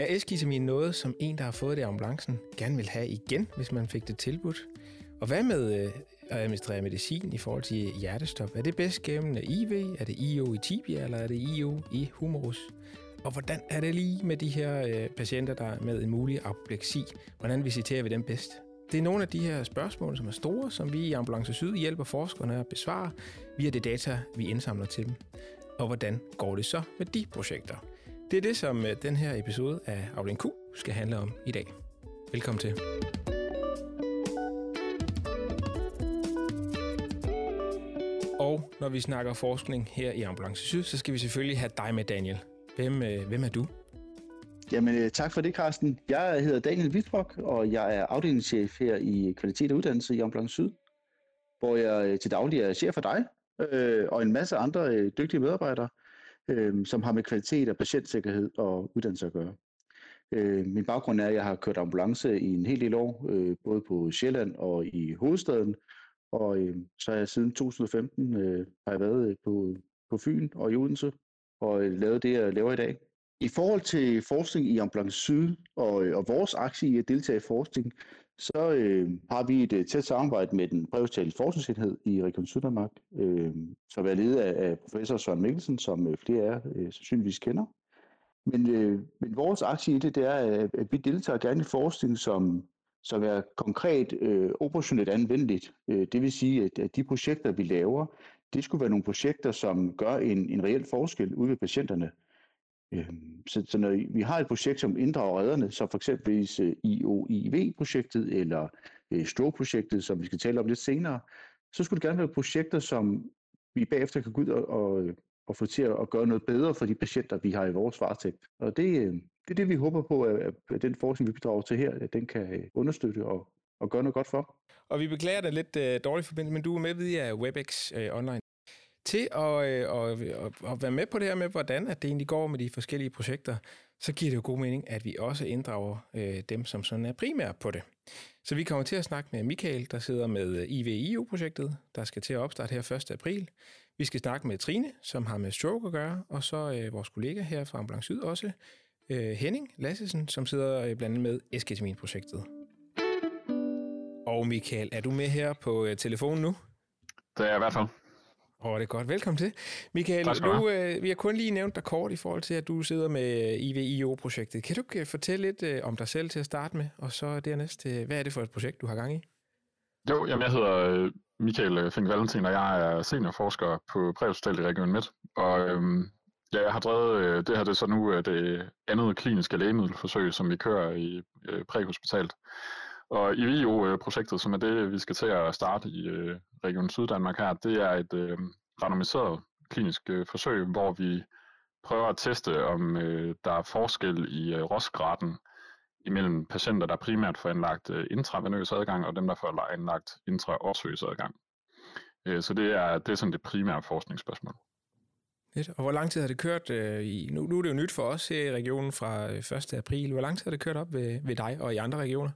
Er eskitamin noget, som en, der har fået det i ambulancen, gerne vil have igen, hvis man fik det tilbudt? Og hvad med øh, at administrere medicin i forhold til hjertestop? Er det bedst gennem IV? Er det IO i tibia, eller er det IO i humerus? Og hvordan er det lige med de her øh, patienter, der er med en mulig apopleksi? Hvordan visiterer vi dem bedst? Det er nogle af de her spørgsmål, som er store, som vi i Ambulance Syd hjælper forskerne at besvare via det data, vi indsamler til dem. Og hvordan går det så med de projekter? Det er det, som øh, den her episode af Afdeling Q skal handle om i dag. Velkommen til. Og når vi snakker forskning her i Ambulance Syd, så skal vi selvfølgelig have dig med, Daniel. Hvem, øh, hvem er du? Jamen, øh, tak for det, Carsten. Jeg hedder Daniel Wittbrock, og jeg er afdelingschef her i Kvalitet og Uddannelse i Ambulance Syd, hvor jeg til daglig er chef for dig øh, og en masse andre øh, dygtige medarbejdere, øh, som har med kvalitet og patientsikkerhed og uddannelse at gøre. Øh, min baggrund er, at jeg har kørt ambulance i en hel del år, øh, både på Sjælland og i hovedstaden, og øh, så er jeg siden 2015 øh, har jeg været øh, på, på Fyn og i Odense, og øh, lavet det, jeg laver i dag. I forhold til forskning i Ambulance Syd og, øh, og vores aktie i at deltage i forskning, så øh, har vi et øh, tæt samarbejde med den brevstalige forskningsenhed i Region Syddanmark, øh, som er ledet af, af professor Søren Mikkelsen, som øh, flere af jer øh, sandsynligvis kender. Men, øh, men vores aktie i det, det er, at vi deltager gerne i forskning, som, som er konkret øh, operationelt anvendeligt. Øh, det vil sige, at, at de projekter, vi laver, det skulle være nogle projekter, som gør en, en reel forskel ude ved patienterne. Øhm, så, så når vi har et projekt, som inddrager redderne, så for eksempel IOIV-projektet øh, eller øh, STROKE-projektet, som vi skal tale om lidt senere, så skulle det gerne være projekter, som vi bagefter kan gå ud og, og, øh, og få til at gøre noget bedre for de patienter, vi har i vores varetægt. Og det, øh, det er det, vi håber på, at den forskning, vi bidrager til her, at den kan understøtte og, og gøre noget godt for. Og vi beklager dig lidt uh, dårligt forbindelse, men du er med via WebEx uh, online til at, at, at, at være med på det her med, hvordan at det egentlig går med de forskellige projekter, så giver det jo god mening, at vi også inddrager øh, dem, som sådan er primære på det. Så vi kommer til at snakke med Michael, der sidder med øh, IVIO-projektet, der skal til at opstarte her 1. april. Vi skal snakke med Trine, som har med stroke at gøre, og så øh, vores kollega her fra Ambulance Syd også, øh, Henning Lassesen, som sidder øh, blandt andet med Esketamin-projektet. Og Michael, er du med her på øh, telefonen nu? Det er jeg i hvert fald. Åh, oh, det er godt. Velkommen til. Michael, du, øh, vi har kun lige nævnt dig kort i forhold til, at du sidder med IVIO-projektet. Kan du ikke fortælle lidt øh, om dig selv til at starte med, og så dernæst, øh, hvad er det for et projekt, du har gang i? Jo, jamen jeg hedder øh, Michael øh, Fink Valentin, og jeg er seniorforsker på Præhospitalet i Region Midt. Og øhm, ja, jeg har drevet, øh, det her det er så nu øh, det andet kliniske lægemiddelforsøg, som vi kører i øh, præhospitalet. Og i VIO-projektet, som er det, vi skal til at starte i øh, Region Syddanmark her, det er et øh, randomiseret klinisk øh, forsøg, hvor vi prøver at teste, om øh, der er forskel i øh, rosgraden imellem patienter, der primært får anlagt øh, intravenøs adgang, og dem, der får anlagt intraosøs adgang. Øh, så det er, det er sådan det primære forskningsspørgsmål. Lidt. Og hvor lang tid har det kørt? Øh, i, nu, nu er det jo nyt for os her i regionen fra øh, 1. April. Hvor lang tid har det kørt op ved, ved dig og i andre regioner?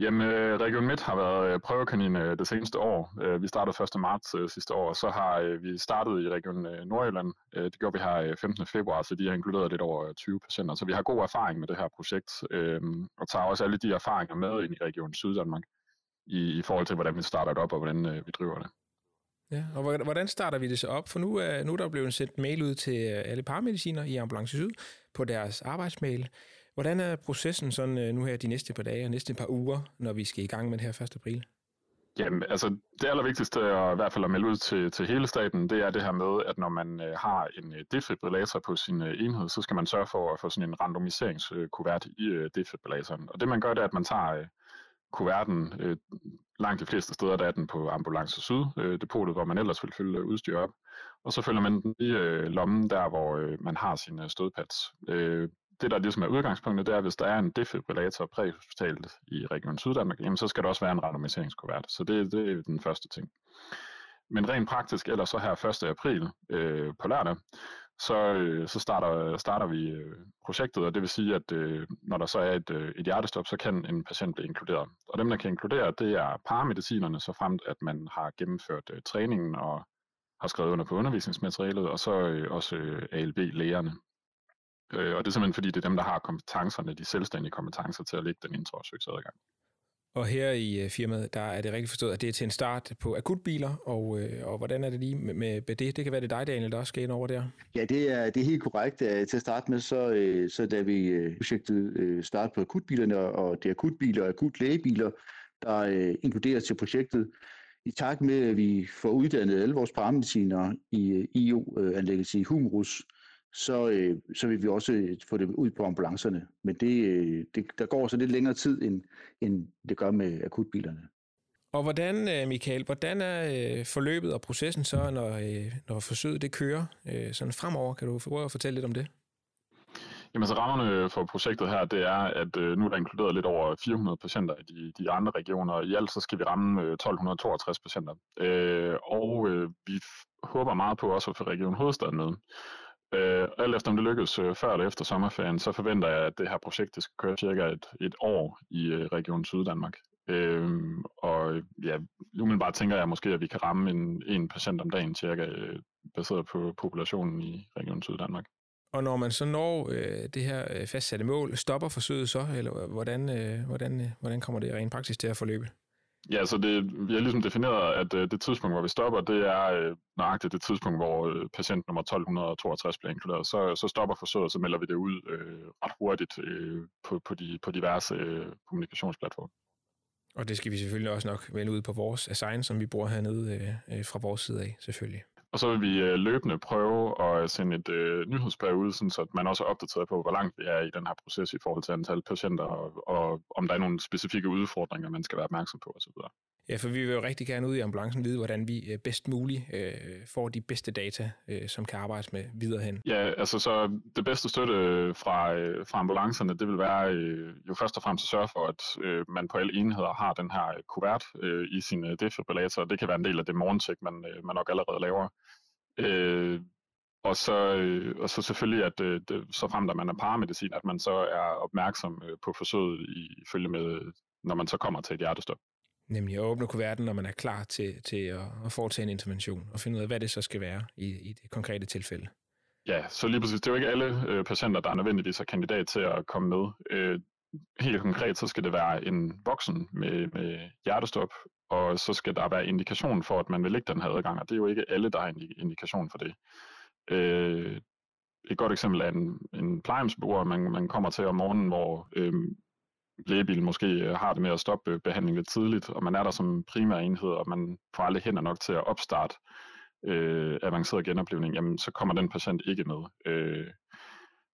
Jamen, øh, Region Midt har været øh, prøvekanin øh, det seneste år. Vi startede 1. marts sidste år, og så har vi startet i Region Nordjylland. Det gjorde vi her 15. februar, så de har inkluderet lidt over 20 patienter. Så vi har god erfaring med det her projekt, og tager også alle de erfaringer med ind i Region Syddanmark i, i forhold til, hvordan vi starter det op, og hvordan vi driver det. Ja, og hvordan starter vi det så op? For nu er, nu er der blevet sendt mail ud til alle paramediciner i Ambulance Syd på deres arbejdsmail. Hvordan er processen sådan øh, nu her de næste par dage og næste par uger, når vi skal i gang med det her 1. april? Jamen, altså det allervigtigste og i hvert fald at melde ud til, til hele staten, det er det her med, at når man øh, har en øh, defibrillator på sin øh, enhed, så skal man sørge for at få sådan en randomiseringskuvert i øh, defibrillatoren. Og det man gør, det er, at man tager øh, kuverten øh, langt de fleste steder, der er den på Ambulance Syd, øh, depotet, hvor man ellers vil fylde øh, udstyr op. Og så følger man den i øh, lommen, der hvor øh, man har sine stødpads. Øh, det, der ligesom er udgangspunktet, det er, at hvis der er en defibrillator præhospitalet i Region Syddanmark, jamen, så skal der også være en randomiseringskuvert. Så det, det er den første ting. Men rent praktisk, eller så her 1. april øh, på lørdag, så, øh, så starter, starter vi øh, projektet, og det vil sige, at øh, når der så er et, øh, et hjertestop, så kan en patient blive inkluderet. Og dem, der kan inkludere, det er paramedicinerne, så fremt at man har gennemført øh, træningen og har skrevet under på undervisningsmaterialet, og så øh, også øh, ALB-lægerne. Øh, og det er simpelthen fordi, det er dem, der har kompetencerne, de selvstændige kompetencer til at lægge den introsøgsadgang. Og her i øh, firmaet, der er det rigtig forstået, at det er til en start på akutbiler, og, øh, og hvordan er det lige med, med det? Det kan være det dig, Daniel, der også skal ind over der. Ja, det er, det er helt korrekt. Til at starte med, så, så da vi projektet start på akutbilerne, og det er akutbiler og akut lægebiler, der inkluderes til projektet, i takt med, at vi får uddannet alle vores paramedicinere i IO-anlægget i Humrus, så, øh, så vil vi også øh, få det ud på ambulancerne. Men det, øh, det, der går så lidt længere tid, end, end det gør med akutbilerne. Og hvordan, Michael, hvordan er forløbet og processen så, når, når forsøget det kører sådan fremover? Kan du prøve at fortælle lidt om det? Jamen så rammerne for projektet her, det er, at nu er der inkluderet lidt over 400 patienter i de, de andre regioner. I alt så skal vi ramme 1262 patienter. og vi håber meget på også at få Region Hovedstaden med. Øh, alt efter om det lykkes øh, før eller efter sommerferien, så forventer jeg, at det her projekt det skal køre cirka et, et år i øh, Region Syddanmark. Øh, og ja, umiddelbart tænker jeg måske, at vi kan ramme en, en patient om dagen cirka, øh, baseret på populationen i Region Syddanmark. Og når man så når øh, det her øh, fastsatte mål, stopper forsøget så, eller hvordan, øh, hvordan, øh, hvordan kommer det rent praktisk til at forløbe? Ja, så det, vi har ligesom defineret, at øh, det tidspunkt, hvor vi stopper, det er øh, nøjagtigt det tidspunkt, hvor øh, patient nummer 1262 bliver inkluderet. Så, så stopper forsøget, så melder vi det ud øh, ret hurtigt øh, på, på, de, på diverse øh, kommunikationsplatforme. Og det skal vi selvfølgelig også nok vende ud på vores assign, som vi bruger hernede øh, øh fra vores side af, selvfølgelig. Og så vil vi øh, løbende prøve at sende et øh, nyhedsbrev ud, sådan, så man også er opdateret på, hvor langt vi er i den her proces i forhold til antal patienter, og, og om der er nogle specifikke udfordringer, man skal være opmærksom på osv. Ja, for vi vil jo rigtig gerne ud i ambulancen vide, hvordan vi øh, bedst muligt øh, får de bedste data, øh, som kan arbejdes med videre hen. Ja, altså så det bedste støtte øh, fra, øh, fra ambulancerne, det vil være øh, jo først og fremmest at sørge for, at øh, man på alle enheder har den her øh, kuvert øh, i sin øh, defibrillator. Det kan være en del af det morgentjek, man, øh, man nok allerede laver. Øh, og så, øh, og så selvfølgelig, at øh, det, så frem, at man er paramedicin, at man så er opmærksom øh, på forsøget i følge med, når man så kommer til et hjertestop. Nemlig at åbne kuverten, når man er klar til, til at, at foretage en intervention, og finde ud af, hvad det så skal være i, i det konkrete tilfælde. Ja, så lige præcis. Det er jo ikke alle øh, patienter, der er nødvendigvis er kandidat til at komme med. Øh, helt konkret, så skal det være en voksen med, med hjertestop, og så skal der være indikation for, at man vil lægge den her adgang, og det er jo ikke alle, der har en indikation for det. Øh, et godt eksempel er en, en plejehjemsbeboer, man, man kommer til om morgenen, hvor øh, lægebil måske øh, har det med at stoppe øh, behandlingen lidt tidligt, og man er der som primær enhed, og man får aldrig hænder nok til at opstarte øh, avanceret genoplevning, jamen så kommer den patient ikke med. Øh,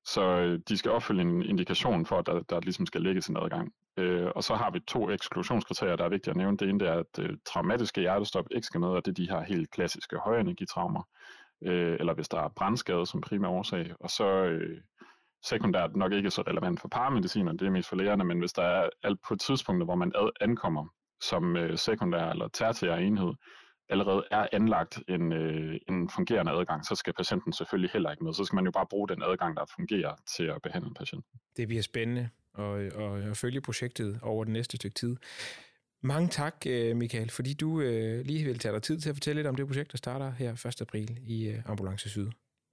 så øh, de skal opfylde en indikation for, at der, der ligesom skal lægges en adgang. Øh, og så har vi to eksklusionskriterier, der er vigtige at nævne. Det ene er, at øh, traumatiske hjertestop ikke skal med, og det er de her helt klassiske højenergitraumer, øh, eller hvis der er brandskade som primær årsag. Og så øh, sekundært nok ikke så relevant for paramediciner, det er mest for lægerne, men hvis der er alt på tidspunkter, hvor man ad, ankommer som øh, sekundær eller tertiær enhed, allerede er anlagt en, øh, en fungerende adgang, så skal patienten selvfølgelig heller ikke med. Så skal man jo bare bruge den adgang, der fungerer til at behandle patienten. Det bliver spændende at, at, at følge projektet over det næste stykke tid. Mange tak, øh, Michael, fordi du øh, lige vil tage dig tid til at fortælle lidt om det projekt, der starter her 1. april i øh, Ambulance Syd.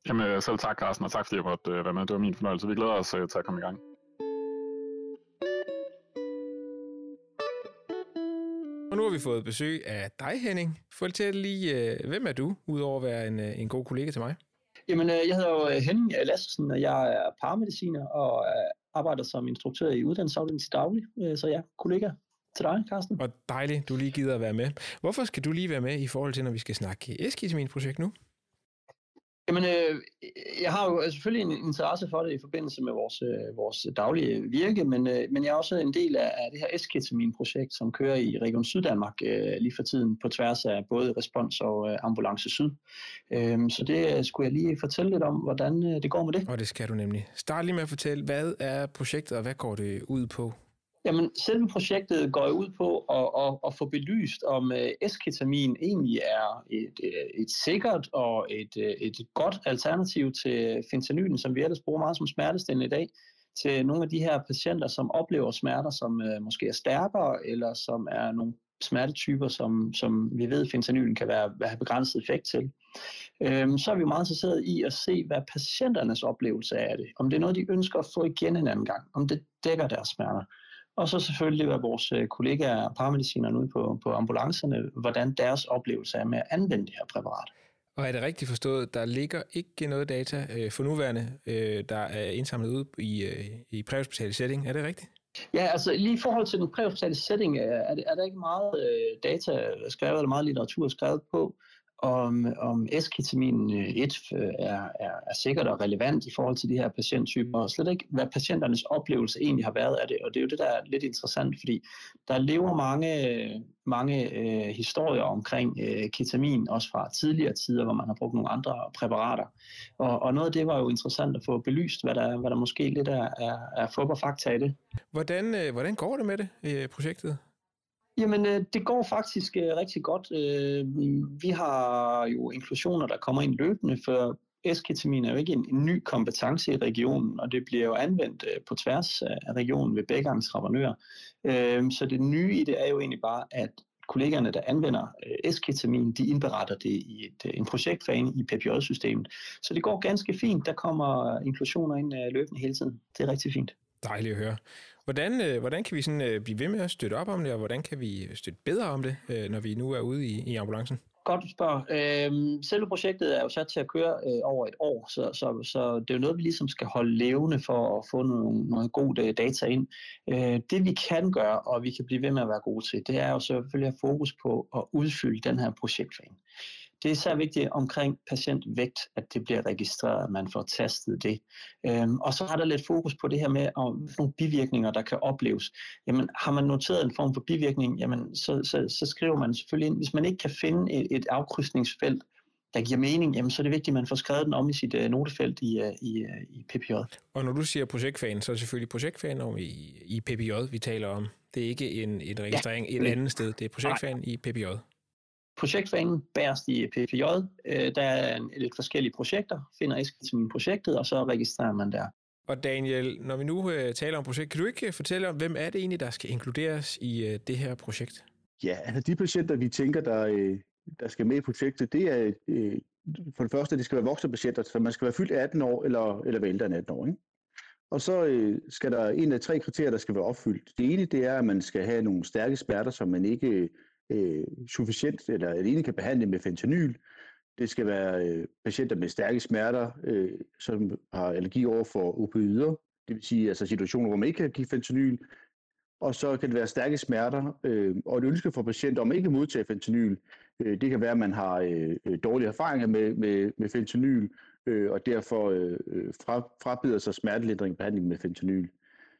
Jamen selv tak, Carsten, og tak fordi jeg måtte være med. Det var min fornøjelse. Vi glæder os til at komme i gang. Og nu har vi fået besøg af dig, Henning. Fortæl lige, hvem er du, udover at være en, en god kollega til mig? Jamen, jeg hedder jo Henning Lassesen, og jeg er paramediciner og arbejder som instruktør i uddannelsesafdelingen til daglig. Så ja, kollega til dig, Carsten. Og dejligt, du lige gider at være med. Hvorfor skal du lige være med i forhold til, når vi skal snakke eskitamin-projekt nu? Jamen, øh, jeg har jo øh, selvfølgelig en interesse for det i forbindelse med vores, øh, vores daglige virke, men, øh, men jeg er også en del af, af det her esketamin-projekt, som kører i Region Syddanmark øh, lige for tiden på tværs af både Respons og øh, Ambulance Syd. Øh, så det øh, skulle jeg lige fortælle lidt om, hvordan øh, det går med det. Og det skal du nemlig. Start lige med at fortælle, hvad er projektet, og hvad går det ud på? Jamen, selve projektet går ud på at, at, at få belyst, om øh, uh, esketamin egentlig er et, øh, et sikkert og et, øh, et godt alternativ til fentanylen, som vi ellers bruger meget som smertestillende i dag, til nogle af de her patienter, som oplever smerter, som måske er stærkere, eller som er nogle smertetyper, som, som vi ved, fentanylen kan være, have begrænset effekt til. øhm, så er vi meget interesseret i at se, hvad patienternes oplevelse er af det. Om det er noget, de ønsker at få igen en anden gang. Om det dækker deres smerter. Og så selvfølgelig, hvad vores øh, kollegaer og paramedicinerne ude på, på ambulancerne, hvordan deres oplevelse er med at anvende det her præparat. Og er det rigtigt forstået, der ligger ikke noget data øh, for nuværende, øh, der er indsamlet ud i, øh, i præhospitale setting. Er det rigtigt? Ja, altså lige i forhold til den præhospitale setting, er, er der ikke meget øh, data skrevet, eller meget litteratur skrevet på, om, om esketamin 1 øh, øh, er, er, er sikkert og relevant i forhold til de her patienttyper, og slet ikke, hvad patienternes oplevelse egentlig har været af det. Og det er jo det, der er lidt interessant, fordi der lever mange, mange øh, historier omkring øh, ketamin, også fra tidligere tider, hvor man har brugt nogle andre præparater. Og, og noget af det var jo interessant at få belyst, hvad der, hvad der måske lidt er, er, er fup og fakta i det. Hvordan, øh, hvordan går det med det, øh, projektet? Jamen, øh, det går faktisk øh, rigtig godt. Øh, vi har jo inklusioner, der kommer ind løbende, for esketamin er jo ikke en, en ny kompetence i regionen, og det bliver jo anvendt øh, på tværs af regionen ved begge entreprenører. Øh, så det nye i det er jo egentlig bare, at kollegerne, der anvender øh, esketamin, de indberetter det i et, øh, en projektfane i PPJ-systemet. Så det går ganske fint. Der kommer inklusioner ind øh, løbende hele tiden. Det er rigtig fint. Dejligt at høre. Hvordan, øh, hvordan kan vi sådan, øh, blive ved med at støtte op om det, og hvordan kan vi øh, støtte bedre om det, øh, når vi nu er ude i, i ambulancen? Godt spørg. Øhm, selve projektet er jo sat til at køre øh, over et år, så, så, så det er jo noget, vi ligesom skal holde levende for at få nogle, nogle gode øh, data ind. Øh, det vi kan gøre, og vi kan blive ved med at være gode til, det er jo selvfølgelig at have fokus på at udfylde den her projektfane det er især vigtigt omkring patientvægt, at det bliver registreret, at man får tastet det. Øhm, og så har der lidt fokus på det her med om nogle bivirkninger, der kan opleves. Jamen, har man noteret en form for bivirkning, jamen, så, så, så skriver man selvfølgelig ind. Hvis man ikke kan finde et, et afkrydsningsfelt, der giver mening, jamen, så er det vigtigt, at man får skrevet den om i sit uh, notefelt i, uh, i, uh, i PPJ. Og når du siger projektfan, så er det selvfølgelig projektfan om i, i PPJ, vi taler om. Det er ikke en, en registrering ja, et andet sted. Det er projektfan i PPJ projektfanen bærest i PPJ. Øh, der er en, lidt forskellige projekter, finder esketamin projektet, og så registrerer man der. Og Daniel, når vi nu øh, taler om projekt, kan du ikke fortælle om, hvem er det egentlig, der skal inkluderes i øh, det her projekt? Ja, altså de patienter, vi tænker, der, øh, der skal med i projektet, det er øh, for det første, at de skal være voksne patienter, så man skal være fyldt 18 år eller, eller være ældre end 18 år. Ikke? Og så øh, skal der en af tre kriterier, der skal være opfyldt. Det ene, det er, at man skal have nogle stærke smerter, som man ikke øh, sufficient eller alene kan behandle med fentanyl. Det skal være øh, patienter med stærke smerter, øh, som har allergi over for opioider, det vil sige altså situationer, hvor man ikke kan give fentanyl. Og så kan det være stærke smerter, øh, og et ønske for patienter om ikke at modtage fentanyl. Øh, det kan være, at man har øh, dårlige erfaringer med, med, med fentanyl, øh, og derfor øh, fra, frabider sig smertelindring behandling med fentanyl.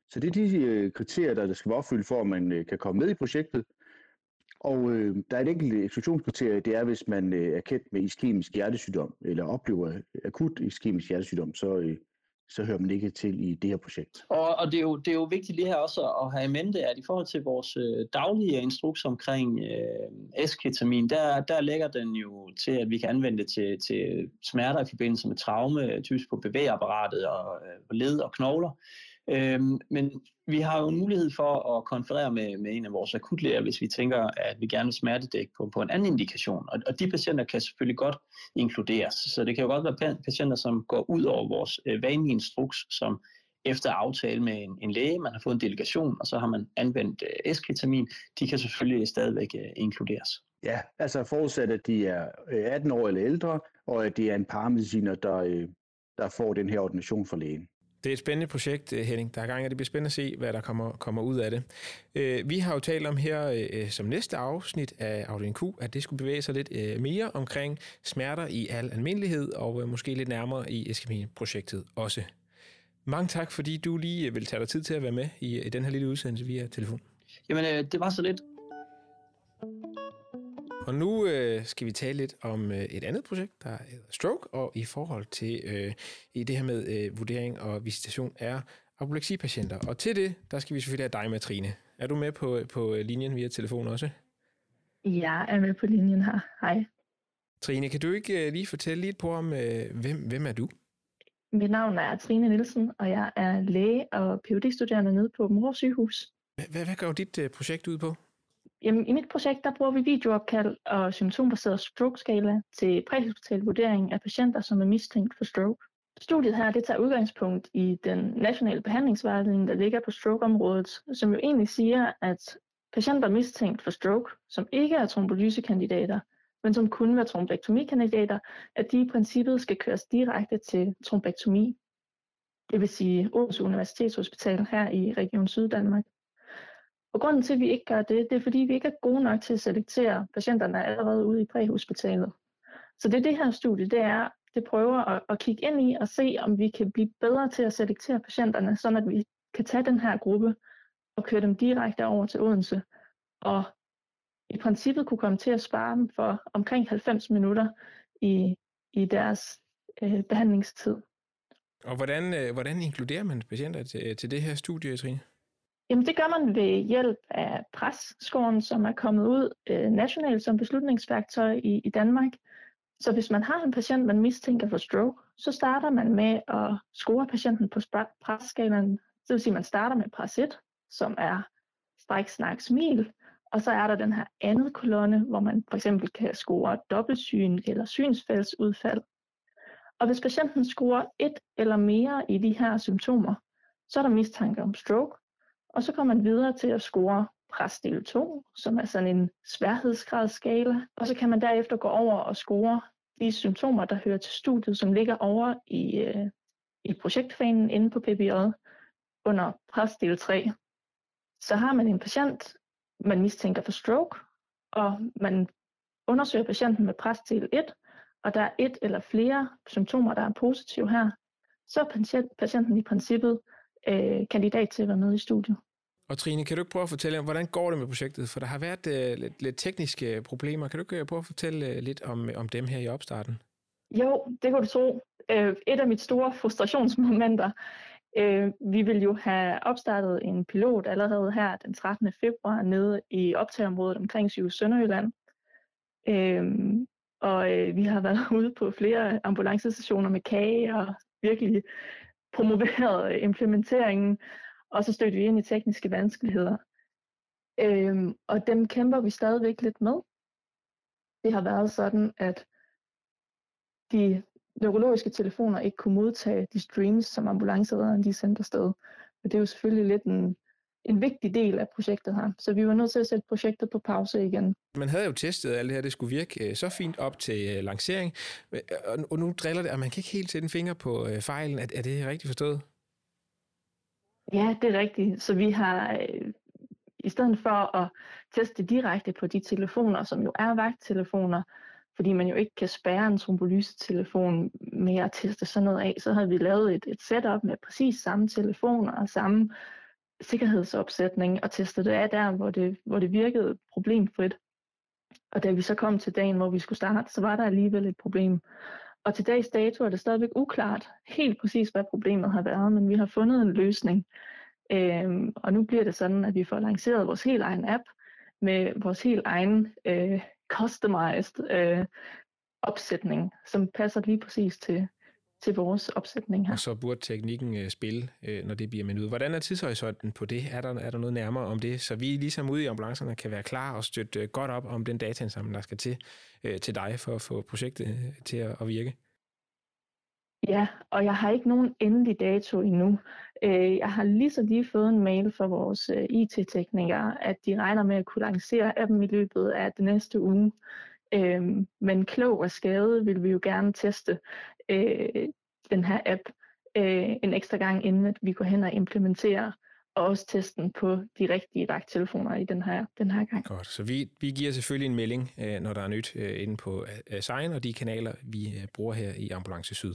Så det er de øh, kriterier, der skal være opfyldt for, at man øh, kan komme med i projektet. Og øh, der er et enkelt øh, eksklusionskriterie, det er, hvis man øh, er kendt med iskemisk hjertesygdom, eller oplever øh, akut iskemisk hjertesygdom, så, øh, så hører man ikke til i det her projekt. Og, og det, er jo, det er jo vigtigt lige her også at have i mente, at i forhold til vores øh, daglige instruks omkring øh, esketamin, der, der lægger den jo til, at vi kan anvende det til, til smerter i forbindelse med traume, typisk på bevægeapparatet og øh, led og knogler. Øhm, men vi har jo en mulighed for at konferere med, med en af vores akutlæger, hvis vi tænker, at vi gerne vil smertedække på, på en anden indikation. Og, og de patienter kan selvfølgelig godt inkluderes. Så det kan jo godt være patienter, som går ud over vores øh, vanlige instruks, som efter aftale med en, en læge, man har fået en delegation, og så har man anvendt øh, esketamin, de kan selvfølgelig stadigvæk øh, inkluderes. Ja, altså forudsat, at de er øh, 18 år eller ældre, og at det er en paramediciner, der, øh, der får den her ordination for lægen. Det er et spændende projekt, øh, Henning. Der er gang, at det bliver spændende at se, hvad der kommer, kommer ud af det. Øh, vi har jo talt om her øh, øh som næste afsnit af Afdeling Q, at det skulle bevæge sig lidt øh, mere omkring smerter i al almindelighed, og måske lidt nærmere i Eskimi-projektet også. Mange tak, fordi du lige vil tage dig tid til at være med i, i den her lille udsendelse via telefon. Jamen, det var så lidt. Og nu øh, skal vi tale lidt om øh, et andet projekt, der hedder Stroke, og i forhold til øh, i det her med øh, vurdering og visitation af apopleksipatienter. Og til det, der skal vi selvfølgelig have dig med, Trine. Er du med på, på linjen via telefon også? Jeg er med på linjen her. Hej. Trine, kan du ikke øh, lige fortælle lidt på om, øh, hvem, hvem er du? Mit navn er Trine Nielsen, og jeg er læge og phd studerende nede på Mors sygehus. Hvad, hvad går dit øh, projekt ud på? Jamen, I mit projekt der bruger vi videoopkald og symptombaseret stroke-skala til præhospital vurdering af patienter, som er mistænkt for stroke. Studiet her det tager udgangspunkt i den nationale behandlingsvejledning, der ligger på strokeområdet, som jo egentlig siger, at patienter mistænkt for stroke, som ikke er trombolysekandidater, men som kunne være trombektomikandidater, at de i princippet skal køres direkte til trombektomi. Det vil sige Odense Universitetshospital her i Region Syddanmark. Og grunden til, at vi ikke gør det, det er, fordi vi ikke er gode nok til at selektere patienterne allerede ude i præhospitalet. Så det det her studie, det er, det prøver at, at kigge ind i og se, om vi kan blive bedre til at selektere patienterne, så at vi kan tage den her gruppe og køre dem direkte over til Odense, og i princippet kunne komme til at spare dem for omkring 90 minutter i, i deres øh, behandlingstid. Og hvordan, øh, hvordan inkluderer man patienter til, til det her studie, Trine? Jamen det gør man ved hjælp af presskoren, som er kommet ud øh, nationalt som beslutningsværktøj i, i Danmark. Så hvis man har en patient, man mistænker for stroke, så starter man med at score patienten på presskalaen. Det vil sige, at man starter med pres 1, som er stræk, snak, smil, og så er der den her andet kolonne, hvor man for eksempel kan score dobbeltsyn eller synsfældsudfald. Og hvis patienten scorer et eller mere i de her symptomer, så er der mistanke om stroke, og så kommer man videre til at score presdel 2, som er sådan en sværhedsgradsskala, og så kan man derefter gå over og score de symptomer, der hører til studiet, som ligger over i, øh, i projektfanen inde på PBJ under presdel 3. Så har man en patient, man mistænker for stroke, og man undersøger patienten med presdel 1, og der er et eller flere symptomer, der er positive her, så er patienten i princippet øh, kandidat til at være med i studiet. Og Trine, kan du ikke prøve at fortælle, hvordan går det med projektet? For der har været øh, lidt, lidt tekniske problemer. Kan du ikke øh, prøve at fortælle øh, lidt om, om dem her i opstarten? Jo, det kan du tro. Øh, et af mit store frustrationsmomenter. Øh, vi vil jo have opstartet en pilot allerede her den 13. februar nede i optagområdet omkring Sygehus Sønderjylland. Øh, og øh, vi har været ude på flere ambulancestationer med kage og virkelig promoveret implementeringen, og så stødte vi ind i tekniske vanskeligheder. Øhm, og dem kæmper vi stadigvæk lidt med. Det har været sådan, at de neurologiske telefoner ikke kunne modtage de streams, som ambulanceredderne de sendte afsted. Og det er jo selvfølgelig lidt en, en vigtig del af projektet her. Så vi var nødt til at sætte projektet på pause igen. Man havde jo testet, at alt det her det skulle virke øh, så fint op til øh, lancering, og nu driller det, og man kan ikke helt sætte en finger på øh, fejlen. Er, er det rigtigt forstået? Ja, det er rigtigt. Så vi har, i stedet for at teste direkte på de telefoner, som jo er vagttelefoner, fordi man jo ikke kan spærre en trombolysetelefon med at teste sådan noget af, så har vi lavet et, et setup med præcis samme telefoner og samme sikkerhedsopsætning og testede det af der, hvor det, hvor det virkede problemfrit. Og da vi så kom til dagen, hvor vi skulle starte, så var der alligevel et problem. Og til dags dato er det stadigvæk uklart helt præcis, hvad problemet har været, men vi har fundet en løsning. Øhm, og nu bliver det sådan, at vi får lanceret vores helt egen app med vores helt egen øh, customized øh, opsætning, som passer lige præcis til, til vores opsætning her. Og så burde teknikken øh, spille, øh, når det bliver med ud. Hvordan er tidshorisonten på det? Er der, er der noget nærmere om det? Så vi ligesom ude i ambulancerne kan være klar og støtte øh, godt op om den dataindsamling, der skal til, øh, til dig for at få projektet øh, til at, at virke. Ja, og jeg har ikke nogen endelig dato endnu. Øh, jeg har lige så lige fået en mail fra vores øh, IT-teknikere, at de regner med at kunne lancere appen i løbet af den næste uge. Øh, men klog og skade vil vi jo gerne teste øh, den her app øh, en ekstra gang, inden vi går hen og implementerer og også testen på de rigtige vagttelefoner i den her, den her gang. Godt, så vi, vi giver selvfølgelig en melding, øh, når der er nyt øh, inde på Sign og de kanaler, vi øh, bruger her i Ambulance Syd.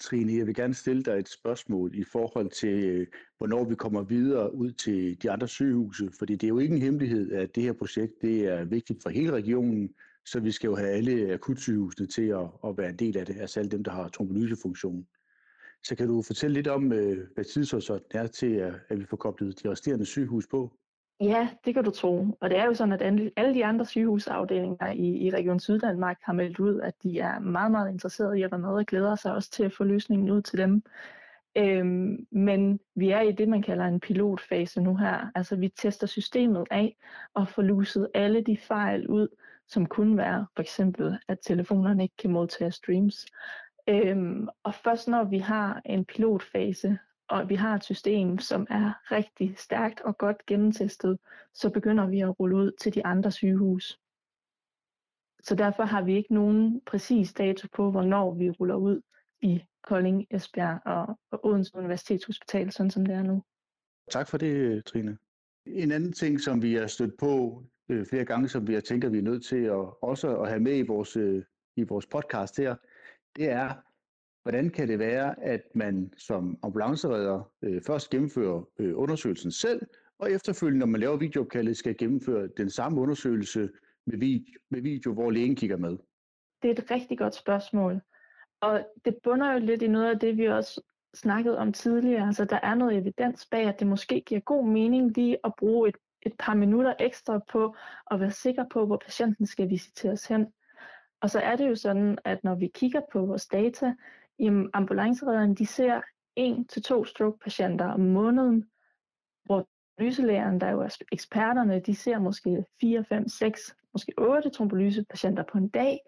Trine, jeg vil gerne stille dig et spørgsmål i forhold til, hvornår vi kommer videre ud til de andre sygehuse, fordi det er jo ikke en hemmelighed, at det her projekt det er vigtigt for hele regionen, så vi skal jo have alle akutsygehusene til at, at være en del af det, altså alle dem, der har trombolysefunktion. Så kan du fortælle lidt om, øh, hvad tidshorisonten er til, at vi får koblet de resterende sygehus på? Ja, det kan du tro. Og det er jo sådan, at alle de andre sygehusafdelinger i, i Region Syddanmark har meldt ud, at de er meget, meget interesserede i at være med og glæder sig også til at få løsningen ud til dem. Øhm, Men vi er i det, man kalder en pilotfase nu her. Altså vi tester systemet af og får luset alle de fejl ud, som kunne være for eksempel, at telefonerne ikke kan modtage streams. Øhm, og først når vi har en pilotfase, og vi har et system, som er rigtig stærkt og godt gennemtestet, så begynder vi at rulle ud til de andre sygehus. Så derfor har vi ikke nogen præcis dato på, hvornår vi ruller ud i Kolding, Esbjerg og, Odense Universitetshospital, sådan som det er nu. Tak for det, Trine. En anden ting, som vi har stødt på øh, flere gange, som vi har tænkt, at vi er nødt til at, også at have med i vores, øh, i vores podcast her, det er, hvordan kan det være, at man som ambulanceredder øh, først gennemfører øh, undersøgelsen selv, og efterfølgende, når man laver videoopkaldet, skal gennemføre den samme undersøgelse med video, med video, hvor lægen kigger med? Det er et rigtig godt spørgsmål. Og det bunder jo lidt i noget af det, vi også snakkede om tidligere. Altså, der er noget evidens bag, at det måske giver god mening lige at bruge et, et par minutter ekstra på at være sikker på, hvor patienten skal visiteres hen. Og så er det jo sådan, at når vi kigger på vores data, jamen ambulanceredderne de ser en til to stroke-patienter om måneden, hvor trombolyselægerne, der jo er eksperterne, de ser måske 4, 5, 6, måske 8 trombolysepatienter på en dag.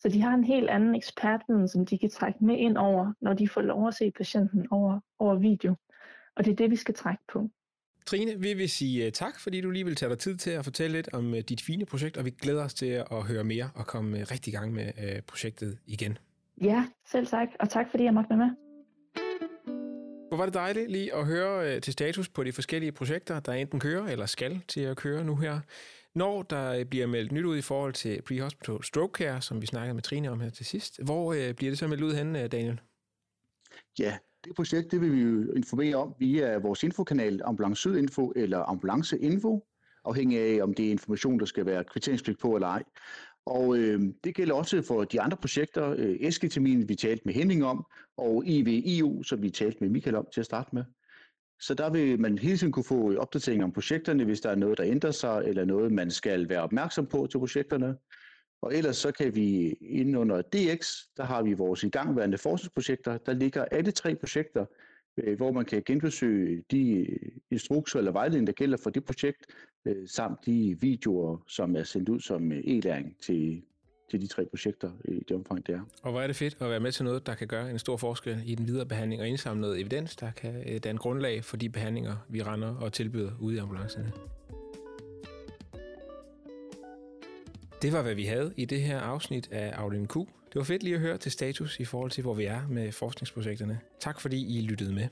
Så de har en helt anden ekspertviden, som de kan trække med ind over, når de får lov at se patienten over, over video. Og det er det, vi skal trække på. Trine, vi vil sige uh, tak, fordi du lige vil tage dig tid til at fortælle lidt om uh, dit fine projekt, og vi glæder os til at høre mere og komme uh, rigtig i gang med projektet igen. Ja, selv tak, og tak fordi jeg måtte være med. Hvor var det dejligt lige at høre til status på de forskellige projekter, der enten kører eller skal til at køre nu her. Når der bliver meldt nyt ud i forhold til Pre-Hospital Stroke Care, som vi snakkede med Trine om her til sidst, hvor bliver det så meldt ud henne, Daniel? Ja, det projekt det vil vi jo informere om via vores infokanal Ambulance Syd Info eller Ambulance Info, afhængig af om det er information, der skal være kvitteringspligt på eller ej. Og øh, det gælder også for de andre projekter, øh, Esketamin, vi talte med Henning om, og IVIU, som vi talte med Michael om til at starte med. Så der vil man hele tiden kunne få opdateringer om projekterne, hvis der er noget, der ændrer sig, eller noget, man skal være opmærksom på til projekterne. Og ellers så kan vi inde under DX, der har vi vores igangværende forskningsprojekter. Der ligger alle tre projekter, øh, hvor man kan genbesøge de øh, instrukser eller vejledninger, der gælder for det projekt, øh, samt de videoer, som er sendt ud som e-læring til, til de tre projekter i det omfang, det er. Og hvor er det fedt at være med til noget, der kan gøre en stor forskel i den videre behandling og indsamle noget evidens, der kan danne grundlag for de behandlinger, vi render og tilbyder ude i ambulancerne. Det var, hvad vi havde i det her afsnit af Afdeling Q. Det var fedt lige at høre til status i forhold til, hvor vi er med forskningsprojekterne. Tak fordi I lyttede med.